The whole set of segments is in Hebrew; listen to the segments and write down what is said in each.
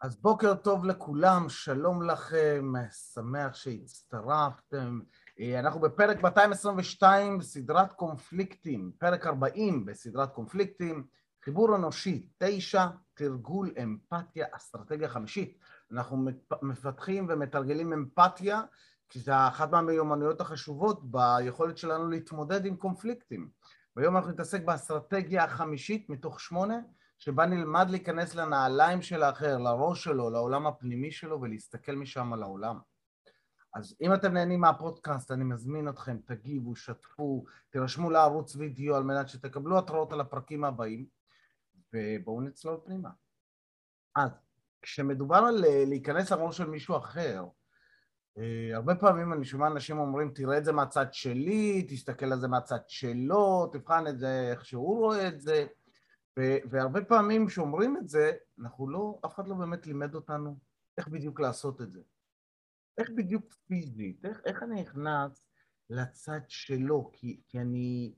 אז בוקר טוב לכולם, שלום לכם, שמח שהצטרפתם. אנחנו בפרק 222 בסדרת קונפליקטים, פרק 40 בסדרת קונפליקטים, חיבור אנושי 9, תרגול אמפתיה, אסטרטגיה חמישית. אנחנו מפתחים ומתרגלים אמפתיה, כי זו אחת מהמיומנויות החשובות ביכולת שלנו להתמודד עם קונפליקטים. והיום אנחנו נתעסק באסטרטגיה החמישית מתוך שמונה, שבה נלמד להיכנס לנעליים של האחר, לראש שלו, לעולם הפנימי שלו, ולהסתכל משם על העולם. אז אם אתם נהנים מהפודקאסט, אני מזמין אתכם, תגיבו, שתפו, תירשמו לערוץ וידאו על מנת שתקבלו התראות על הפרקים הבאים, ובואו נצלול פנימה. אז כשמדובר על להיכנס לראש של מישהו אחר, הרבה פעמים אני שומע אנשים אומרים, תראה את זה מהצד שלי, תסתכל על זה מהצד שלו, תבחן את זה איך שהוא רואה את זה. והרבה פעמים כשאומרים את זה, אנחנו לא, אף אחד לא באמת לימד אותנו איך בדיוק לעשות את זה. איך בדיוק פיזית, איך, איך אני נכנס לצד שלו, כי, כי אני...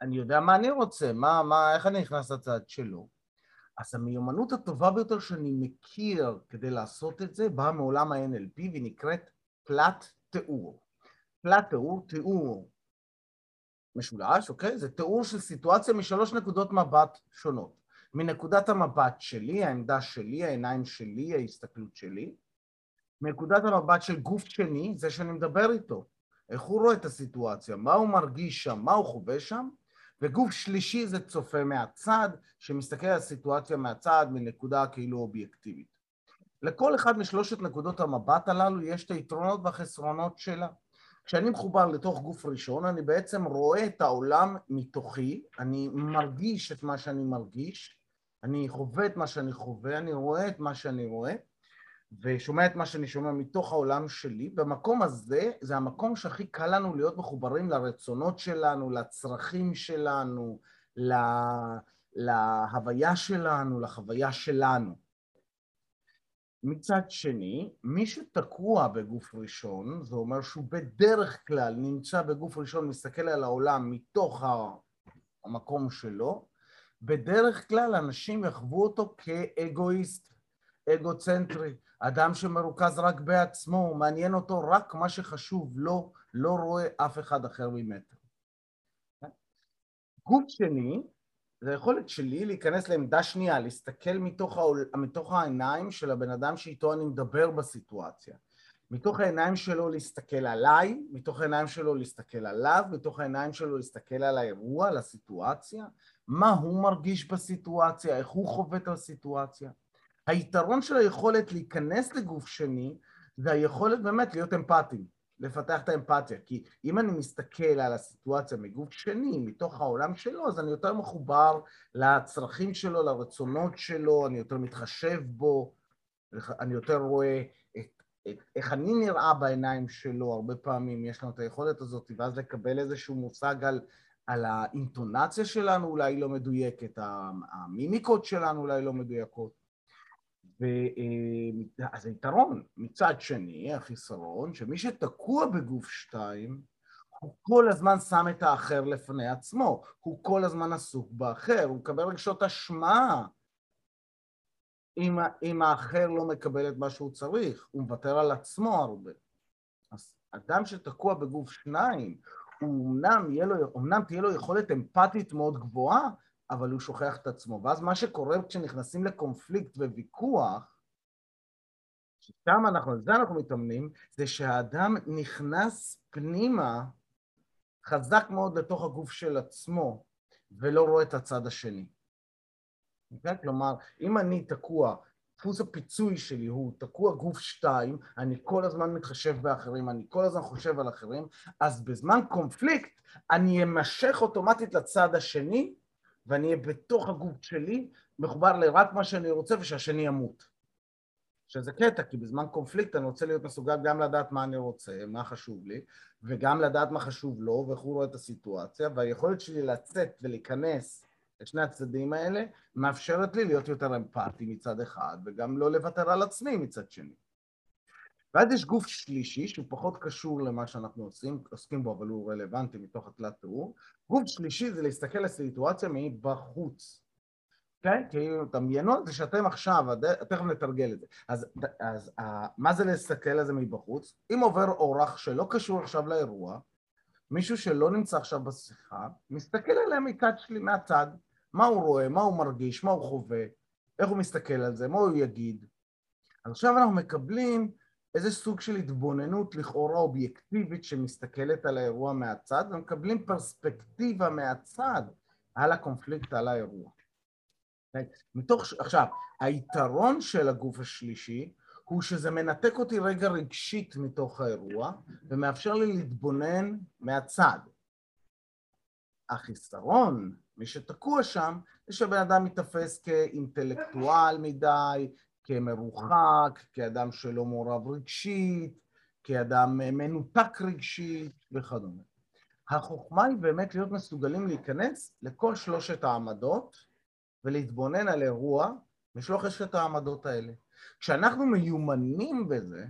אני יודע מה אני רוצה, מה, מה, איך אני נכנס לצד שלו. אז המיומנות הטובה ביותר שאני מכיר כדי לעשות את זה באה מעולם ה-NLP והיא נקראת פלט תיאור. פלט תיאור, תיאור משולש, אוקיי? זה תיאור של סיטואציה משלוש נקודות מבט שונות. מנקודת המבט שלי, העמדה שלי, העיניים שלי, ההסתכלות שלי. מנקודת המבט של גוף שני, זה שאני מדבר איתו. איך הוא רואה את הסיטואציה, מה הוא מרגיש שם, מה הוא חווה שם. וגוף שלישי זה צופה מהצד, שמסתכל על הסיטואציה מהצד מנקודה כאילו אובייקטיבית. לכל אחד משלושת נקודות המבט הללו יש את היתרונות והחסרונות שלה. כשאני מחובר לתוך גוף ראשון, אני בעצם רואה את העולם מתוכי, אני מרגיש את מה שאני מרגיש, אני חווה את מה שאני חווה, אני רואה את מה שאני רואה, ושומע את מה שאני שומע מתוך העולם שלי. במקום הזה, זה המקום שהכי קל לנו להיות מחוברים לרצונות שלנו, לצרכים שלנו, לה... להוויה שלנו, לחוויה שלנו. מצד שני, מי שתקוע בגוף ראשון, זה אומר שהוא בדרך כלל נמצא בגוף ראשון, מסתכל על העולם מתוך המקום שלו, בדרך כלל אנשים יחוו אותו כאגואיסט, אגוצנטרי, אדם שמרוכז רק בעצמו, מעניין אותו רק מה שחשוב לו, לא רואה אף אחד אחר ממטר. גוף שני, זה היכולת שלי להיכנס לעמדה שנייה, להסתכל מתוך, העול, מתוך העיניים של הבן אדם שאיתו אני מדבר בסיטואציה. מתוך העיניים שלו להסתכל עליי, מתוך העיניים שלו להסתכל עליו, מתוך העיניים שלו להסתכל על האירוע, על הסיטואציה, מה הוא מרגיש בסיטואציה, איך הוא חווה את הסיטואציה. היתרון של היכולת להיכנס לגוף שני זה היכולת באמת להיות אמפתיים. לפתח את האמפתיה, כי אם אני מסתכל על הסיטואציה מגוף שני, מתוך העולם שלו, אז אני יותר מחובר לצרכים שלו, לרצונות שלו, אני יותר מתחשב בו, אני יותר רואה את, את, איך אני נראה בעיניים שלו, הרבה פעמים יש לנו את היכולת הזאת, ואז לקבל איזשהו מושג על, על האינטונציה שלנו אולי לא מדויקת, המימיקות שלנו אולי לא מדויקות. אז היתרון, מצד שני, החיסרון, שמי שתקוע בגוף שתיים, הוא כל הזמן שם את האחר לפני עצמו, הוא כל הזמן עסוק באחר, הוא מקבל רגשות אשמה אם, אם האחר לא מקבל את מה שהוא צריך, הוא מוותר על עצמו הרבה. אז אדם שתקוע בגוף שניים, הוא אמנם, לו, אמנם תהיה לו יכולת אמפתית מאוד גבוהה, אבל הוא שוכח את עצמו. ואז מה שקורה כשנכנסים לקונפליקט וויכוח, ששם אנחנו, על זה אנחנו מתאמנים, זה שהאדם נכנס פנימה חזק מאוד לתוך הגוף של עצמו, ולא רואה את הצד השני. Okay? אוקיי? כלומר, אם אני תקוע, דפוס הפיצוי שלי הוא תקוע גוף שתיים, אני כל הזמן מתחשב באחרים, אני כל הזמן חושב על אחרים, אז בזמן קונפליקט אני אמשך אוטומטית לצד השני, ואני אהיה בתוך הגוף שלי, מחובר לרק מה שאני רוצה ושהשני ימות. שזה קטע, כי בזמן קונפליקט אני רוצה להיות מסוגל גם לדעת מה אני רוצה, מה חשוב לי, וגם לדעת מה חשוב לו, ואיך הוא רואה את הסיטואציה, והיכולת שלי לצאת ולהיכנס לשני הצדדים האלה, מאפשרת לי להיות יותר אמפתי מצד אחד, וגם לא לוותר על עצמי מצד שני. ואז יש גוף שלישי, שהוא פחות קשור למה שאנחנו עושים, עוסקים בו, אבל הוא רלוונטי מתוך התלת תיאור. גוף שלישי זה להסתכל על הסיטואציה מבחוץ. כן? כאילו, דמיינו את זה שאתם עכשיו, תכף נתרגל את זה. אז, אז מה זה להסתכל על זה מבחוץ? אם עובר אורח שלא קשור עכשיו לאירוע, מישהו שלא נמצא עכשיו בשיחה, מסתכל עליהם מצד שלי, מהצד, מה הוא רואה, מה הוא מרגיש, מה הוא חווה, איך הוא מסתכל על זה, מה הוא יגיד. אז עכשיו אנחנו מקבלים איזה סוג של התבוננות לכאורה אובייקטיבית שמסתכלת על האירוע מהצד, ומקבלים פרספקטיבה מהצד על הקונפליקט, על האירוע. מתוך, עכשיו, היתרון של הגוף השלישי הוא שזה מנתק אותי רגע רגשית מתוך האירוע ומאפשר לי להתבונן מהצד. החיסרון, מי שתקוע שם, זה שבן אדם מתאפס כאינטלקטואל מדי, כמרוחק, כאדם שלא מעורב רגשית, כאדם מנותק רגשית וכדומה. החוכמה היא באמת להיות מסוגלים להיכנס לכל שלושת העמדות ולהתבונן על אירוע משלושת העמדות האלה. כשאנחנו מיומנים בזה,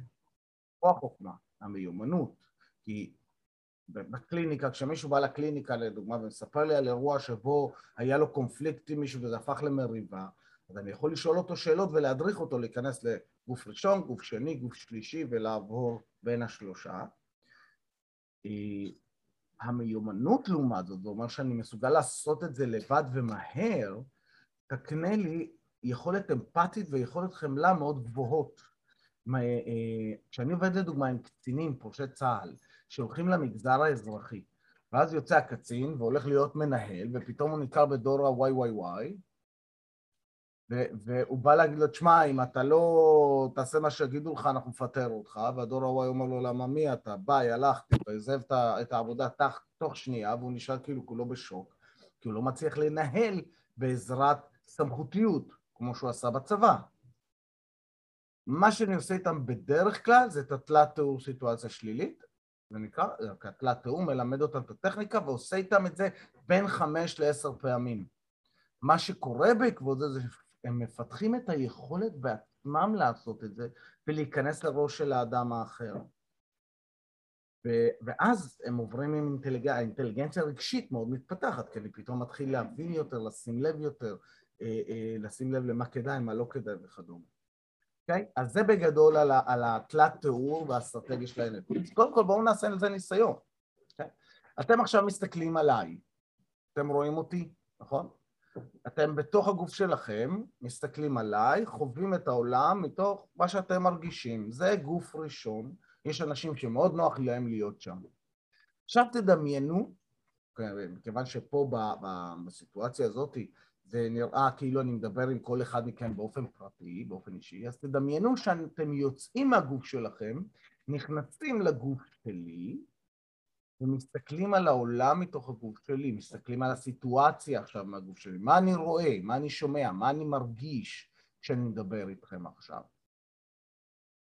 פה החוכמה, המיומנות, כי בקליניקה, כשמישהו בא לקליניקה לדוגמה ומספר לי על אירוע שבו היה לו קונפליקט עם מישהו וזה הפך למריבה, אז אני יכול לשאול אותו שאלות ולהדריך אותו להיכנס לגוף ראשון, גוף שני, גוף שלישי ולעבור בין השלושה. המיומנות לעומת זאת, זה אומר שאני מסוגל לעשות את זה לבד ומהר, תקנה לי יכולת אמפתית ויכולת חמלה מאוד גבוהות. אה, כשאני עובד לדוגמה עם קצינים, פורשי צה"ל, שהולכים למגזר האזרחי, ואז יוצא הקצין והולך להיות מנהל, ופתאום הוא נקרא בדור ה-YYY, והוא בא להגיד לו, תשמע, אם אתה לא תעשה מה שיגידו לך, אנחנו נפטר אותך, והדור ה-Y אומר לו, למה מי אתה? ביי, הלכתי, ועזב את העבודה תוך שנייה, והוא נשאר כאילו כולו בשוק, כי הוא לא מצליח לנהל בעזרת סמכותיות, כמו שהוא עשה בצבא. מה שאני עושה איתם בדרך כלל זה את התלת תיאור סיטואציה שלילית, זה נקרא, התלת תיאור מלמד אותם את הטכניקה ועושה איתם את זה בין חמש לעשר פעמים. מה שקורה בעקבות זה, זה הם מפתחים את היכולת בעצמם לעשות את זה ולהיכנס לראש של האדם האחר. ואז הם עוברים עם אינטליג... האינטליגנציה הרגשית מאוד מתפתחת, כי אני פתאום מתחיל להבין יותר, לשים לב יותר, אה, אה, לשים לב למה כדאי, מה לא כדאי וכדומה. אוקיי? Okay? אז זה בגדול על, על התלת תיאור והאסטרטגיה של. אז קודם כל בואו נעשה על זה ניסיון. Okay? אוקיי? אתם עכשיו מסתכלים עליי, אתם רואים אותי, נכון? אתם בתוך הגוף שלכם, מסתכלים עליי, חווים את העולם מתוך מה שאתם מרגישים. זה גוף ראשון, יש אנשים שמאוד נוח להם להיות שם. עכשיו תדמיינו, מכיוון שפה בסיטואציה הזאת זה נראה כאילו אני מדבר עם כל אחד מכם באופן פרטי, באופן אישי, אז תדמיינו שאתם יוצאים מהגוף שלכם, נכנסים לגוף שלי, ומסתכלים על העולם מתוך הגוף שלי, מסתכלים על הסיטואציה עכשיו מהגוף שלי, מה אני רואה, מה אני שומע, מה אני מרגיש כשאני מדבר איתכם עכשיו.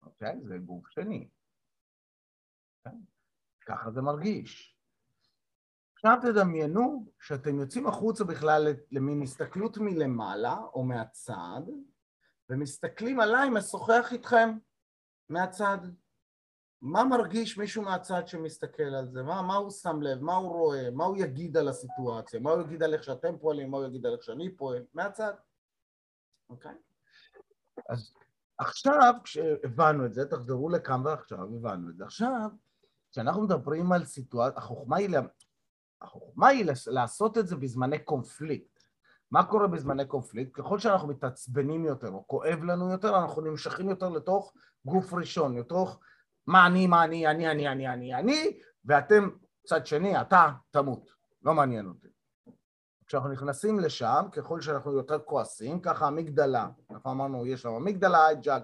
אוקיי? זה גוף שני. אוקיי? ככה זה מרגיש. עכשיו תדמיינו שאתם יוצאים החוצה בכלל למין הסתכלות מלמעלה או מהצד, ומסתכלים עליי משוחח איתכם מהצד. מה מרגיש מישהו מהצד שמסתכל על זה? מה, מה הוא שם לב? מה הוא רואה? מה הוא יגיד על הסיטואציה? מה הוא יגיד על איך שאתם פועלים? מה הוא יגיד על איך שאני פועל? מהצד. אוקיי? אז עכשיו, כשהבנו את זה, תחזרו לכאן ועכשיו, הבנו את זה. עכשיו, כשאנחנו מדברים על סיטואציה, החוכמה היא, החוכמה היא לעשות את זה בזמני קונפליקט. מה קורה בזמני קונפליקט? ככל שאנחנו מתעצבנים יותר או כואב לנו יותר, אנחנו נמשכים יותר לתוך גוף ראשון, לתוך מה אני, מה אני, אני, אני, אני, אני, אני, ואתם, צד שני, אתה תמות, לא מעניין אותי. כשאנחנו נכנסים לשם, ככל שאנחנו יותר כועסים, ככה האמיגדלה, אנחנו אמרנו, יש לנו האמיגדלה, hijack,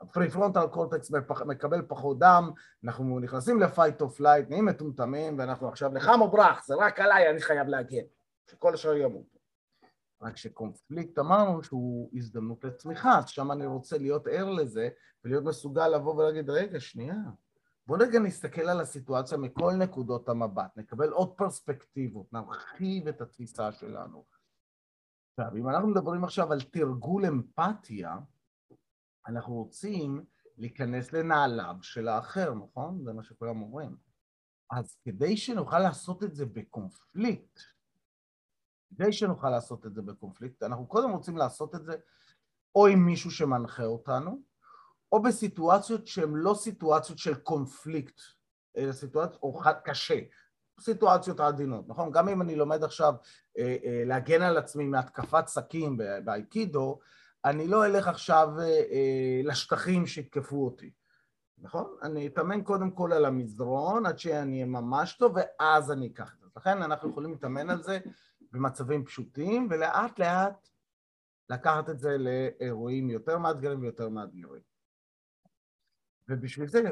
ה prefrontal cortex מקבל פחות דם, אנחנו נכנסים ל fight or flight, נהיים מטומטמים, ואנחנו עכשיו הילחם או ברח, זה רק עליי, אני חייב להגן, שכל השאר ימות. רק שקונפליקט אמרנו שהוא הזדמנות לצמיחה, אז שם אני רוצה להיות ער לזה ולהיות מסוגל לבוא ולהגיד, רגע, שנייה, בוא רגע נסתכל על הסיטואציה מכל נקודות המבט, נקבל עוד פרספקטיבות, נרחיב את התפיסה שלנו. עכשיו, אם אנחנו מדברים עכשיו על תרגול אמפתיה, אנחנו רוצים להיכנס לנעליו של האחר, נכון? זה מה שכולם אומרים. אז כדי שנוכל לעשות את זה בקונפליקט, כדי שנוכל לעשות את זה בקונפליקט, אנחנו קודם רוצים לעשות את זה או עם מישהו שמנחה אותנו, או בסיטואציות שהן לא סיטואציות של קונפליקט, אלא סיטואציות, או קשה, סיטואציות עדינות, נכון? גם אם אני לומד עכשיו אה, אה, להגן על עצמי מהתקפת סכין באייקידו, אני לא אלך עכשיו אה, אה, לשטחים שיתקפו אותי, נכון? אני אתאמן קודם כל על המזרון עד שאני אהיה ממש טוב ואז אני אקח את זה. לכן אנחנו יכולים להתאמן על זה במצבים פשוטים ולאט לאט לקחת את זה לאירועים יותר מאתגרים ויותר מאתגרים. ובשביל זה,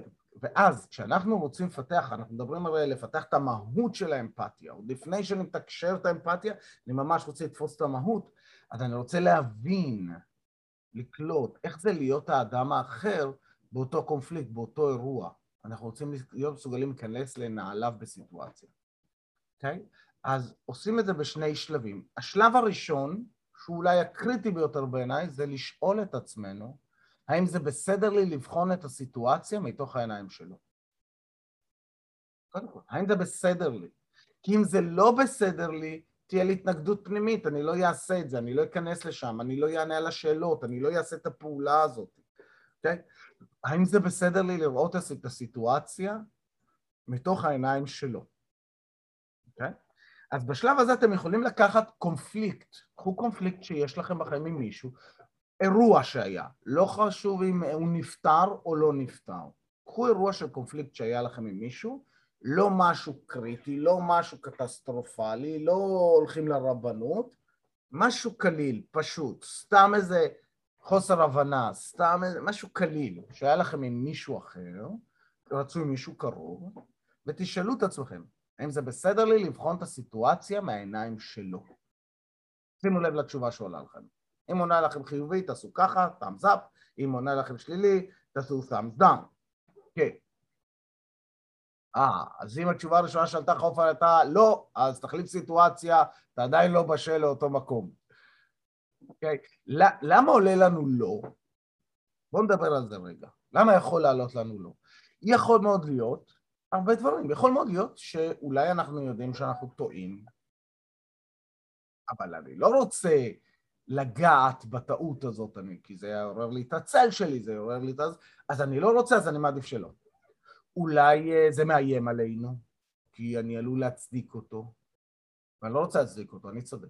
ואז כשאנחנו רוצים לפתח, אנחנו מדברים הרי לפתח את המהות של האמפתיה, עוד לפני שאני מתקשר את האמפתיה, אני ממש רוצה לתפוס את המהות, אז אני רוצה להבין, לקלוט, איך זה להיות האדם האחר באותו קונפליקט, באותו אירוע. אנחנו רוצים להיות מסוגלים להיכנס לנעליו בסיטואציה, אוקיי? Okay? אז עושים את זה בשני שלבים. השלב הראשון, שהוא אולי הקריטי ביותר בעיניי, זה לשאול את עצמנו האם זה בסדר לי לבחון את הסיטואציה מתוך העיניים שלו. קודם כל, האם זה בסדר לי? כי אם זה לא בסדר לי, תהיה לי התנגדות פנימית, אני לא אעשה את זה, אני לא אכנס לשם, אני לא אענה על השאלות, אני לא אעשה את הפעולה הזאת, אוקיי? Okay? האם זה בסדר לי לראות את הסיטואציה מתוך העיניים שלו, אוקיי? Okay? אז בשלב הזה אתם יכולים לקחת קונפליקט, קחו קונפליקט שיש לכם בחיים עם מישהו, אירוע שהיה, לא חשוב אם הוא נפטר או לא נפטר, קחו אירוע של קונפליקט שהיה לכם עם מישהו, לא משהו קריטי, לא משהו קטסטרופלי, לא הולכים לרבנות, משהו קליל, פשוט, סתם איזה חוסר הבנה, סתם איזה משהו קליל שהיה לכם עם מישהו אחר, רצו עם מישהו קרוב, ותשאלו את עצמכם, האם זה בסדר לי לבחון את הסיטואציה מהעיניים שלו? שימו לב לתשובה שעולה לכם. אם עונה לכם חיובי, תעשו ככה, thumbs up, אם עונה לכם שלילי, תעשו thumbs down. כן. אה, אז אם התשובה הראשונה שעלתה לך עופר הייתה לא, אז תחליף סיטואציה, אתה עדיין לא בשל לאותו מקום. אוקיי? למה עולה לנו לא? בואו נדבר על זה רגע. למה יכול לעלות לנו לא? יכול מאוד להיות הרבה דברים. יכול מאוד להיות שאולי אנחנו יודעים שאנחנו טועים, אבל אני לא רוצה לגעת בטעות הזאת, אני, כי זה יעורר לי את הצל שלי, זה יעורר לי את זה, אז אני לא רוצה, אז אני מעדיף שלא. אולי אה, זה מאיים עלינו, כי אני עלול להצדיק אותו, ואני לא רוצה להצדיק אותו, אני צודק.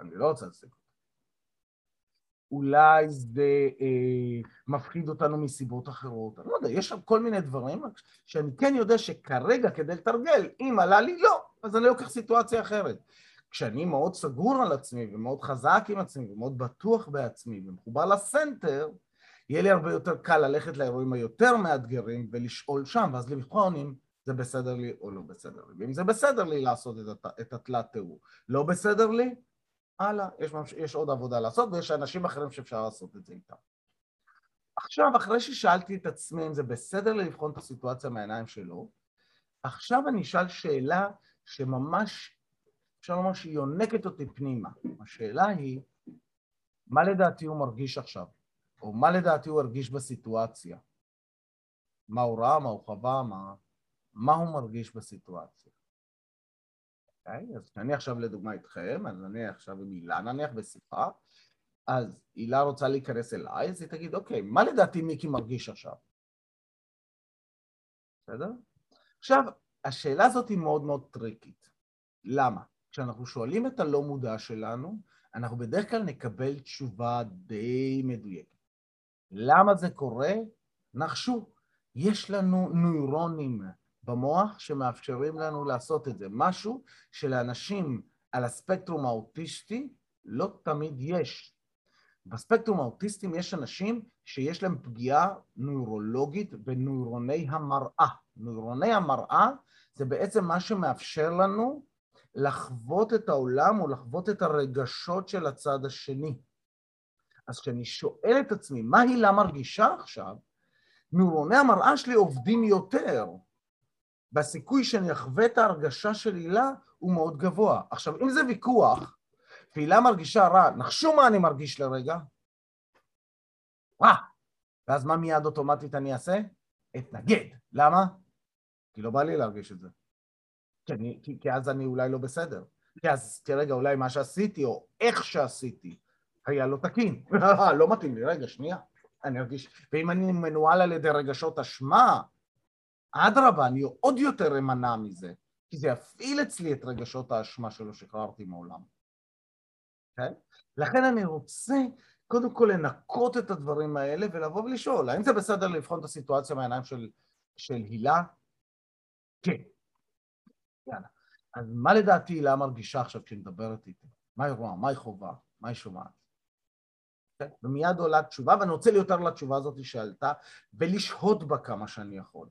אני לא רוצה להצדיק אותו. אולי זה אה, מפחיד אותנו מסיבות אחרות, אני לא יודע, יש שם כל מיני דברים שאני כן יודע שכרגע כדי לתרגל, אם עלה לי לא, אז אני לוקח סיטואציה אחרת. כשאני מאוד סגור על עצמי ומאוד חזק עם עצמי ומאוד בטוח בעצמי ומחובר לסנטר, יהיה לי הרבה יותר קל ללכת לאירועים היותר מאתגרים ולשאול שם, ואז לבחון אם זה בסדר לי או לא בסדר לי. ואם זה בסדר לי לעשות את, התלת תיאור, לא בסדר לי, הלאה, יש, יש עוד עבודה לעשות ויש אנשים אחרים שאפשר לעשות את זה איתם. עכשיו, אחרי ששאלתי את עצמי אם זה בסדר לבחון את הסיטואציה מהעיניים שלו, עכשיו אני אשאל שאלה שממש אפשר לומר שהיא יונקת אותי פנימה. השאלה היא, מה לדעתי הוא מרגיש עכשיו? או מה לדעתי הוא הרגיש בסיטואציה? מה הוא ראה, מה הוא חווה, מה, מה הוא מרגיש בסיטואציה? אוקיי? אז כשאני עכשיו לדוגמה איתכם, אז אני עכשיו עם הילה נניח בשיחה, אז הילה רוצה להיכנס אליי, אז היא תגיד, אוקיי, מה לדעתי מיקי מרגיש עכשיו? בסדר? עכשיו, השאלה הזאת היא מאוד מאוד טריקית. למה? כשאנחנו שואלים את הלא מודע שלנו, אנחנו בדרך כלל נקבל תשובה די מדויקת. למה זה קורה? נחשו, יש לנו נוירונים במוח שמאפשרים לנו לעשות את זה, משהו שלאנשים על הספקטרום האוטיסטי לא תמיד יש. בספקטרום האוטיסטים יש אנשים שיש להם פגיעה נוירולוגית בנוירוני המראה. נוירוני המראה זה בעצם מה שמאפשר לנו לחוות את העולם או לחוות את הרגשות של הצד השני. אז כשאני שואל את עצמי, מה הילה מרגישה עכשיו? נוירוני המראה שלי עובדים יותר, והסיכוי שאני אחווה את ההרגשה של הילה הוא מאוד גבוה. עכשיו, אם זה ויכוח, והילה מרגישה רע, נחשו מה אני מרגיש לרגע? רע. ואז מה מיד אוטומטית אני אעשה? אתנגד. למה? כי לא בא לי להרגיש את זה. כי, אני, כי, כי אז אני אולי לא בסדר. כי אז כרגע אולי מה שעשיתי, או איך שעשיתי, היה לא תקין. לא מתאים לי, רגע, שנייה. אני ארגיש... ואם אני מנוהל על ידי רגשות אשמה, אדרבה, אני עוד יותר אמנע מזה, כי זה יפעיל אצלי את רגשות האשמה שלא שחררתי מעולם. כן? לכן אני רוצה קודם כל לנקות את הדברים האלה ולבוא ולשאול, האם זה בסדר לבחון את הסיטואציה מהעיניים של, של הילה? כן. יאללה. אז מה לדעתי הילה מרגישה עכשיו כשהיא מדברת איתי? מה היא רואה? מה היא חובה? מה היא שומעת? כן? ומיד עולה תשובה, ואני רוצה ליותר לתשובה הזאת שעלתה, ולשהות בה כמה שאני יכול.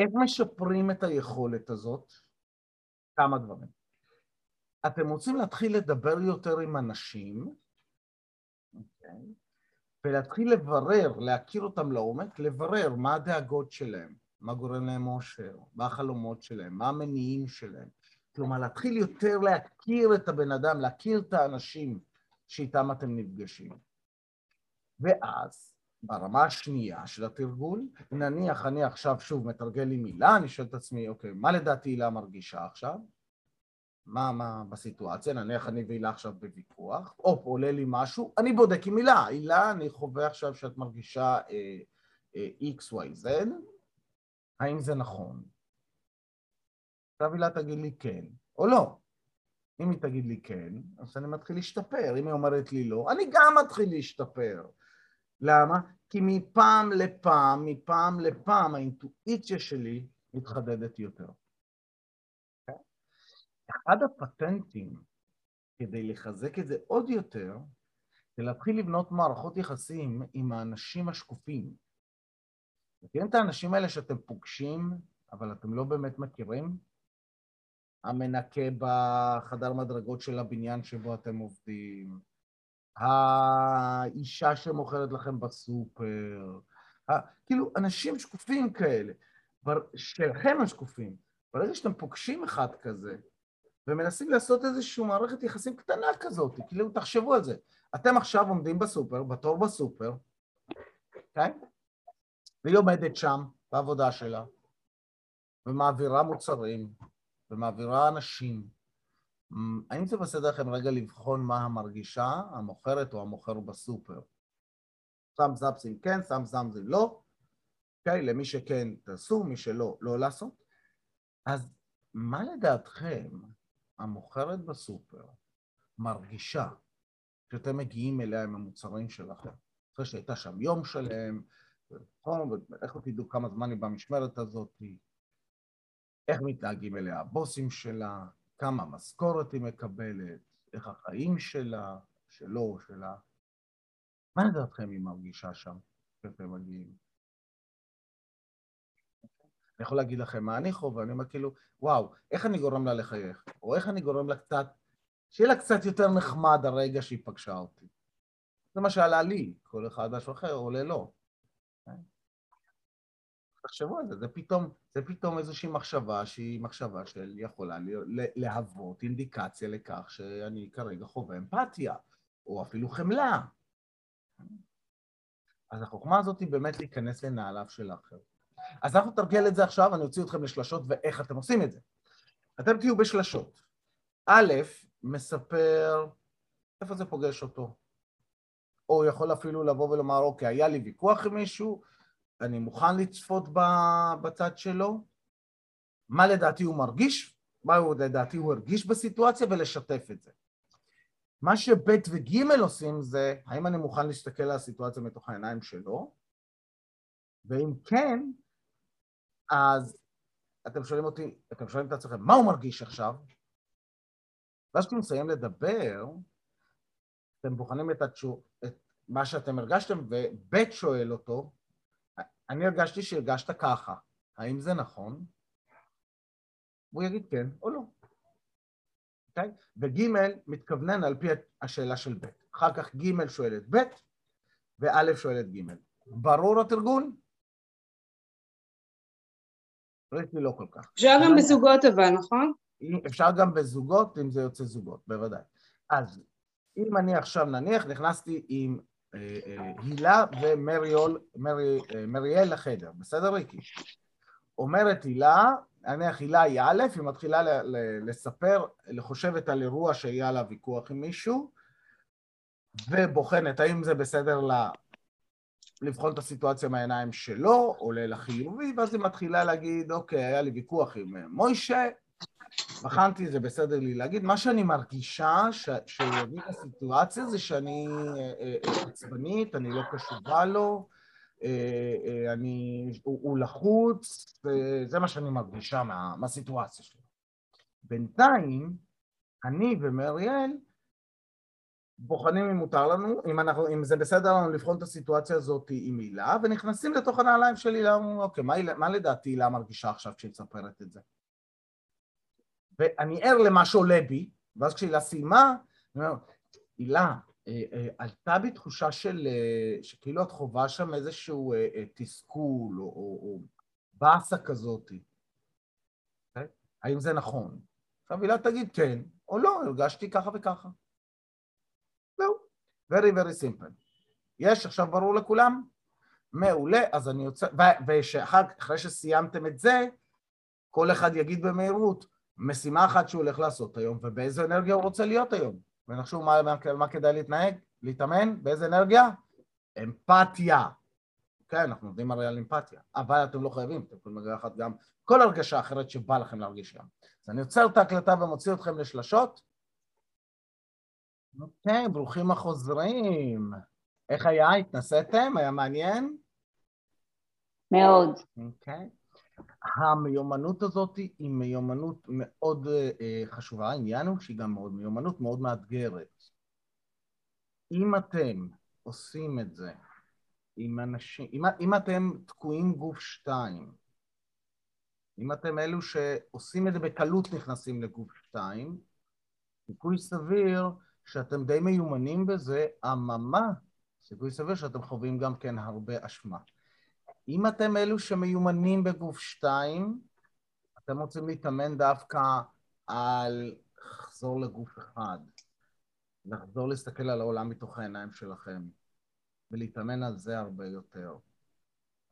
איך משפרים את היכולת הזאת? כמה דברים. אתם רוצים להתחיל לדבר יותר עם אנשים, okay, אוקיי? ולהתחיל לברר, להכיר אותם לעומק, לברר מה הדאגות שלהם, מה גורם להם אושר, מה החלומות שלהם, מה המניעים שלהם. כלומר, להתחיל יותר להכיר את הבן אדם, להכיר את האנשים שאיתם אתם נפגשים. ואז ברמה השנייה של התרגול, נניח אני עכשיו שוב מתרגל לי מילה, אני שואל את עצמי, אוקיי, מה לדעתי הילה מרגישה עכשיו? מה, מה בסיטואציה, נניח אני והילה עכשיו בוויכוח, או עולה לי משהו, אני בודק עם הילה, הילה, אני חווה עכשיו שאת מרגישה אה, אה, XYZ, האם זה נכון? עכשיו הילה תגיד לי כן, או לא. אם היא תגיד לי כן, אז אני מתחיל להשתפר, אם היא אומרת לי לא, אני גם מתחיל להשתפר. למה? כי מפעם לפעם, מפעם לפעם, האינטואיציה שלי מתחדדת יותר. אחד הפטנטים כדי לחזק את זה עוד יותר, זה להתחיל לבנות מערכות יחסים עם האנשים השקופים. מכירים את האנשים האלה שאתם פוגשים, אבל אתם לא באמת מכירים? המנקה בחדר מדרגות של הבניין שבו אתם עובדים, האישה שמוכרת לכם בסופר, כאילו, אנשים שקופים כאלה, שלכם השקופים. ברגע שאתם פוגשים אחד כזה, ומנסים לעשות איזושהי מערכת יחסים קטנה כזאת, כאילו, תחשבו על זה. אתם עכשיו עומדים בסופר, בתור בסופר, כן? והיא עומדת שם, בעבודה שלה, ומעבירה מוצרים, ומעבירה אנשים, האם זה בסדר לכם רגע לבחון מה המרגישה, המוכרת או המוכר בסופר? שם זפסים כן, שם זמזים לא, אוקיי? למי שכן תעשו, מי שלא, לא לעשות. אז מה לדעתכם המוכרת בסופר מרגישה כשאתם מגיעים אליה עם המוצרים שלכם? אחרי שהייתה שם יום שלם, איך תדעו כמה זמן היא במשמרת הזאת, איך מתנהגים אליה הבוסים שלה, כמה משכורת היא מקבלת, איך החיים שלה, שלו, שלה. מה לדעתכם היא מרגישה שם כשאתם מגיעים? אני יכול להגיד לכם מה אני חווה, אני אומר כאילו, וואו, איך אני גורם לה לחייך? או איך אני גורם לה קצת, שיהיה לה קצת יותר נחמד הרגע שהיא פגשה אותי. זה מה שעלה לי, כל אחד משהו אחר עולה לו. תחשבו על זה, זה פתאום, זה פתאום איזושהי מחשבה שהיא מחשבה של יכולה להוות אינדיקציה לכך שאני כרגע חווה אמפתיה, או אפילו חמלה. אז החוכמה הזאת היא באמת להיכנס לנעליו של האחר. אז אנחנו נתרגל את זה עכשיו, אני אוציא אתכם לשלשות ואיך אתם עושים את זה. אתם תהיו בשלשות. א', מספר איפה זה פוגש אותו. או הוא יכול אפילו לבוא ולומר, אוקיי, היה לי ויכוח עם מישהו, אני מוכן לצפות בצד שלו, מה לדעתי הוא מרגיש, מה הוא לדעתי הוא הרגיש בסיטואציה ולשתף את זה. מה שב' וג' עושים זה, האם אני מוכן להסתכל על הסיטואציה מתוך העיניים שלו, ואם כן, אז אתם שואלים אותי, אתם שואלים את עצמכם, מה הוא מרגיש עכשיו? ואז כשאתם מסיים לדבר, אתם בוחנים את, התשוב, את מה שאתם הרגשתם, וב' שואל אותו, אני הרגשתי שהרגשת ככה, האם זה נכון? הוא יגיד כן או לא. אוקיי? Okay? וג' מתכוונן על פי השאלה של ב'. אחר כך ג' שואל את ב', וא' שואל את ג'. ברור התרגול? ראיתי לא כל כך. אפשר גם בזוגות אבל, נכון? אפשר גם בזוגות, אם זה יוצא זוגות, בוודאי. אז אם אני עכשיו נניח נכנסתי עם הילה ומריאל לחדר, בסדר ריקי? אומרת הילה, נניח הילה היא א', היא מתחילה לספר, חושבת על אירוע שהיה לה ויכוח עם מישהו, ובוחנת האם זה בסדר לה לבחון את הסיטואציה מהעיניים שלו, עולה לחיובי, ואז היא מתחילה להגיד, אוקיי, היה לי ויכוח עם אה, מוישה, בחנתי, זה בסדר לי להגיד. מה שאני מרגישה שהוא יביא לסיטואציה זה שאני אה, אה, אה, עצבנית, אני לא קשובה לו, אני, הוא, הוא לחוץ, וזה מה שאני מרגישה מה, מהסיטואציה שלו. בינתיים, אני ומריאל בוחנים אם מותר לנו, אם, אנחנו, אם זה בסדר לנו לבחון את הסיטואציה הזאת עם הילה, ונכנסים לתוך הנעליים של הילה, אוקיי, מה, מה לדעתי הילה מרגישה עכשיו כשהיא מספרת את זה? ואני ער למה שעולה בי, ואז כשהילה סיימה, אני אומר, הילה, אה, אה, עלתה בי תחושה של, אה, שכאילו את חווה שם איזשהו תסכול או, או, או באסה כזאת. אוקיי? האם זה נכון? עכשיו הילה תגיד כן או לא, הרגשתי ככה וככה. זהו. very very simple. יש עכשיו ברור לכולם? מעולה, אז אני יוצא, ואחרי שסיימתם את זה, כל אחד יגיד במהירות משימה אחת שהוא הולך לעשות היום, ובאיזו אנרגיה הוא רוצה להיות היום. ונחשוב מה, מה, מה כדאי להתנהג, להתאמן, באיזה אנרגיה? אמפתיה. כן, אנחנו עובדים הרי על אמפתיה, אבל אתם לא חייבים, אתם יכולים לקחת גם כל הרגשה אחרת שבא לכם להרגיש גם. אז אני עוצר את ההקלטה ומוציא אתכם לשלשות. אוקיי, ברוכים החוזרים. איך היה? התנסיתם? היה מעניין? מאוד. אוקיי. המיומנות הזאת היא מיומנות מאוד אה, חשובה, העניין הוא שהיא גם מאוד מיומנות מאוד מאתגרת. אם אתם עושים את זה עם אנשים, אם, אם אתם תקועים גוף שתיים, אם אתם אלו שעושים את זה בקלות נכנסים לגוף שתיים, סיכוי סביר שאתם די מיומנים בזה, אממה, סיכוי סביר שאתם חווים גם כן הרבה אשמה. אם אתם אלו שמיומנים בגוף שתיים, אתם רוצים להתאמן דווקא על לחזור לגוף אחד, לחזור להסתכל על העולם מתוך העיניים שלכם, ולהתאמן על זה הרבה יותר,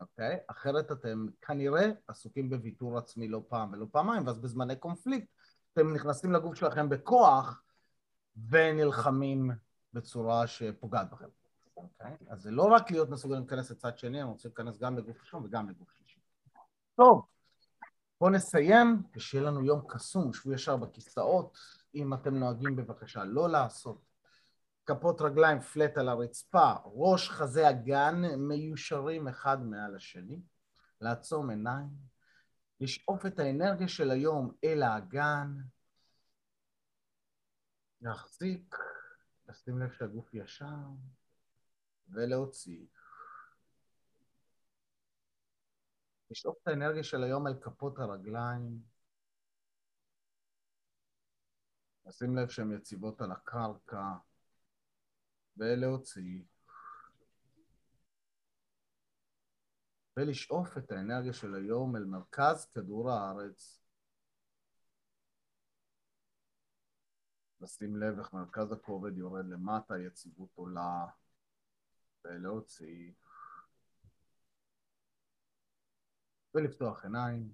אוקיי? אחרת אתם כנראה עסוקים בוויתור עצמי לא פעם ולא פעמיים, ואז בזמני קונפליקט אתם נכנסים לגוף שלכם בכוח ונלחמים בצורה שפוגעת בכם. Okay. אז זה לא רק להיות מסוגלים להיכנס לצד שני, אנחנו רוצים להיכנס גם לגוף ראשון וגם לגוף שלישי. טוב, בואו נסיים, ושיהיה לנו יום קסום, שבו ישר בכיסאות, אם אתם נוהגים בבקשה לא לעשות. כפות רגליים פלט על הרצפה, ראש חזה אגן מיושרים אחד מעל השני, לעצום עיניים, לשאוף את האנרגיה של היום אל האגן, להחזיק, לשים לב שהגוף ישר, ולהוציא. לשאוף את האנרגיה של היום אל כפות הרגליים. לשים לב שהן יציבות על הקרקע, ולהוציא. ולשאוף את האנרגיה של היום אל מרכז כדור הארץ. לשים לב איך מרכז הכובד יורד למטה, יציבות עולה. ולהוציא. ולפתוח עיניים.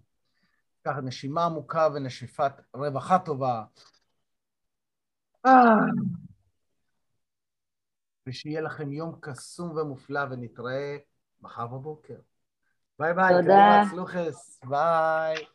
לקחת נשימה עמוקה ונשיפת רווחה טובה. ושיהיה לכם יום קסום ומופלא ונתראה מחר בבוקר. ביי ביי. תודה. סלוחס. ביי.